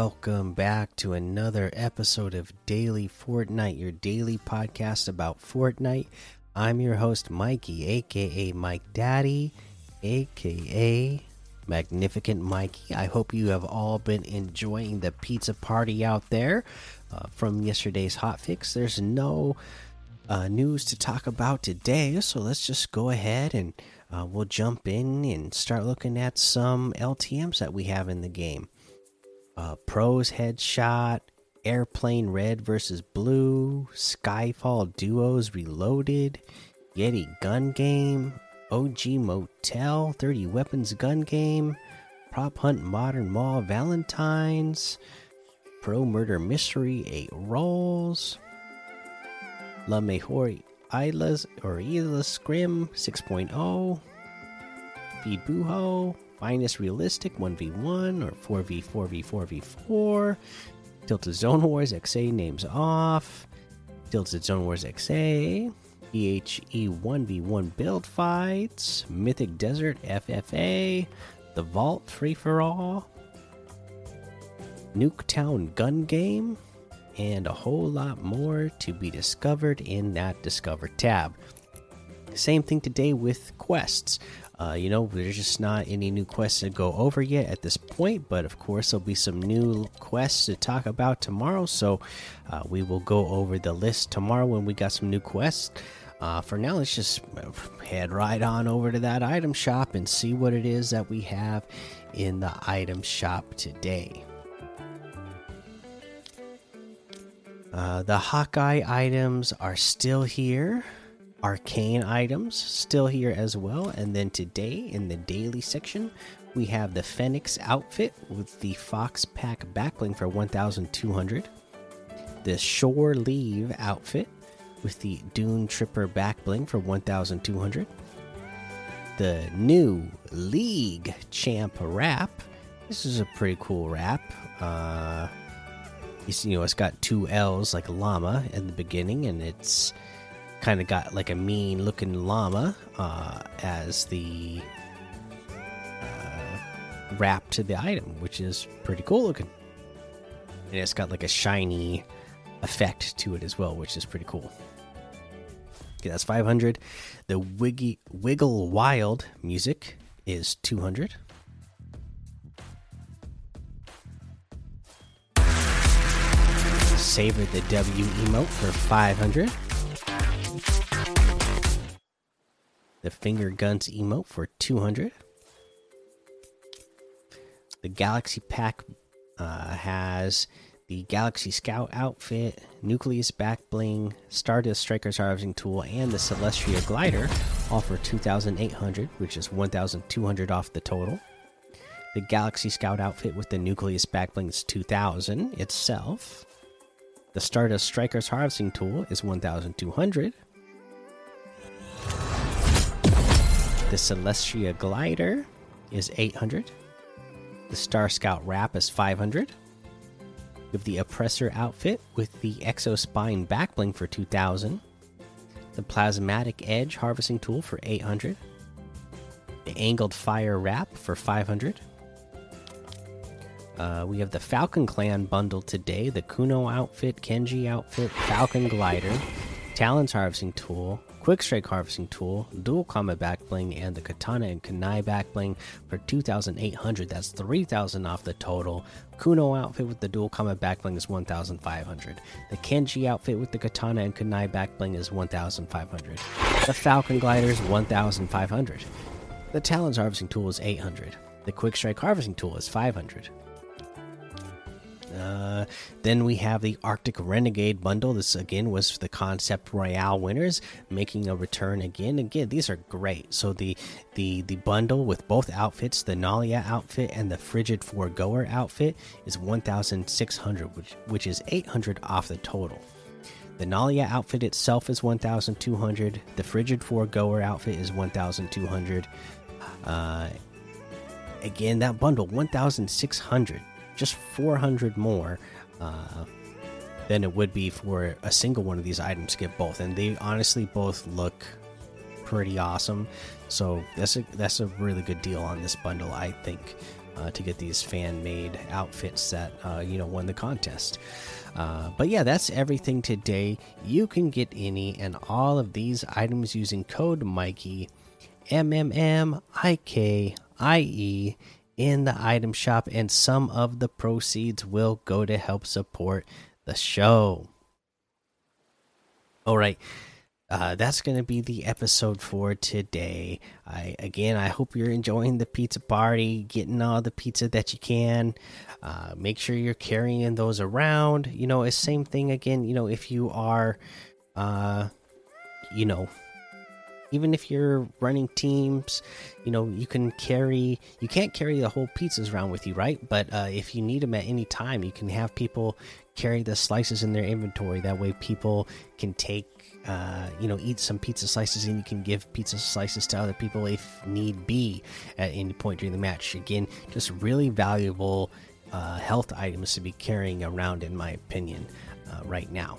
Welcome back to another episode of Daily Fortnite, your daily podcast about Fortnite. I'm your host, Mikey, aka Mike Daddy, aka Magnificent Mikey. I hope you have all been enjoying the pizza party out there uh, from yesterday's hotfix. There's no uh, news to talk about today, so let's just go ahead and uh, we'll jump in and start looking at some LTMs that we have in the game uh, Pros Headshot, Airplane Red versus Blue, Skyfall Duos Reloaded, Yeti Gun Game, OG Motel, 30 Weapons Gun Game, Prop Hunt Modern Mall Valentine's, Pro Murder Mystery 8 Rolls, La Mejor Islas or Isla Scrim 6.0, Feed Buho, Finest Realistic 1v1 or 4v4v4v4. Tilted Zone Wars XA names off. Tilted Zone Wars XA. EHE 1v1 build fights. Mythic Desert FFA. The Vault Free for All. Nuketown Gun Game. And a whole lot more to be discovered in that Discover tab. Same thing today with quests. Uh, you know, there's just not any new quests to go over yet at this point, but of course, there'll be some new quests to talk about tomorrow. So, uh, we will go over the list tomorrow when we got some new quests. Uh, for now, let's just head right on over to that item shop and see what it is that we have in the item shop today. Uh, the Hawkeye items are still here arcane items still here as well. And then today in the daily section, we have the Phoenix outfit with the Fox Pack backbling for 1,200. The Shore Leave outfit with the Dune Tripper backbling for 1,200. The new League Champ wrap. This is a pretty cool wrap. Uh, you know, it's got two L's like llama in the beginning, and it's kind of got like a mean looking llama uh, as the uh, wrap to the item, which is pretty cool looking. And it's got like a shiny effect to it as well, which is pretty cool. Okay, that's 500. The Wiggy Wiggle Wild music is 200. Savor the W emote for 500. The finger guns emote for 200 the galaxy pack uh, has the galaxy scout outfit nucleus back bling stardust striker's harvesting tool and the celestia glider all for 2800 which is 1200 off the total. The galaxy scout outfit with the nucleus back bling is 2000 itself. The stardust striker's harvesting tool is 1200 The Celestia Glider is 800. The Star Scout Wrap is 500. We have the Oppressor outfit with the Exo Spine Backbling for 2000. The Plasmatic Edge Harvesting Tool for 800. The Angled Fire Wrap for 500. Uh, we have the Falcon Clan bundle today the Kuno outfit, Kenji outfit, Falcon Glider, Talons Harvesting Tool, Quick Strike Harvesting Tool, Dual Combat Backbling, and the Katana and Kunai Backbling for 2,800. That's 3,000 off the total. Kuno outfit with the Dual Combat Backbling is 1,500. The Kenji outfit with the Katana and Kunai Backbling is 1,500. The Falcon Glider is 1,500. The Talons Harvesting Tool is 800. The Quick Strike Harvesting Tool is 500. Uh, then we have the Arctic Renegade bundle. This again was the Concept Royale winners making a return again. Again, these are great. So the the the bundle with both outfits, the Nalia outfit and the Frigid Foregoer outfit, is 1,600, which which is 800 off the total. The Nalia outfit itself is 1,200. The Frigid Foregoer outfit is 1,200. Uh, again, that bundle 1,600 just 400 more uh, than it would be for a single one of these items to get both. And they honestly both look pretty awesome. So that's a that's a really good deal on this bundle, I think. uh, to get these fan made outfits that uh, you know won the contest. Uh, but yeah, that's everything today. You can get any and all of these items using code Mikey M M M I K I E in the item shop, and some of the proceeds will go to help support the show. All right. Uh, that's going to be the episode for today. I again, I hope you're enjoying the pizza party, getting all the pizza that you can. Uh, make sure you're carrying those around. You know, same thing again. You know, if you are, uh, you know, even if you're running teams, you know, you can carry. You can't carry the whole pizzas around with you, right? But uh, if you need them at any time, you can have people carry the slices in their inventory. That way, people can take uh, you know, eat some pizza slices, and you can give pizza slices to other people if need be at any point during the match. Again, just really valuable uh, health items to be carrying around, in my opinion, uh, right now.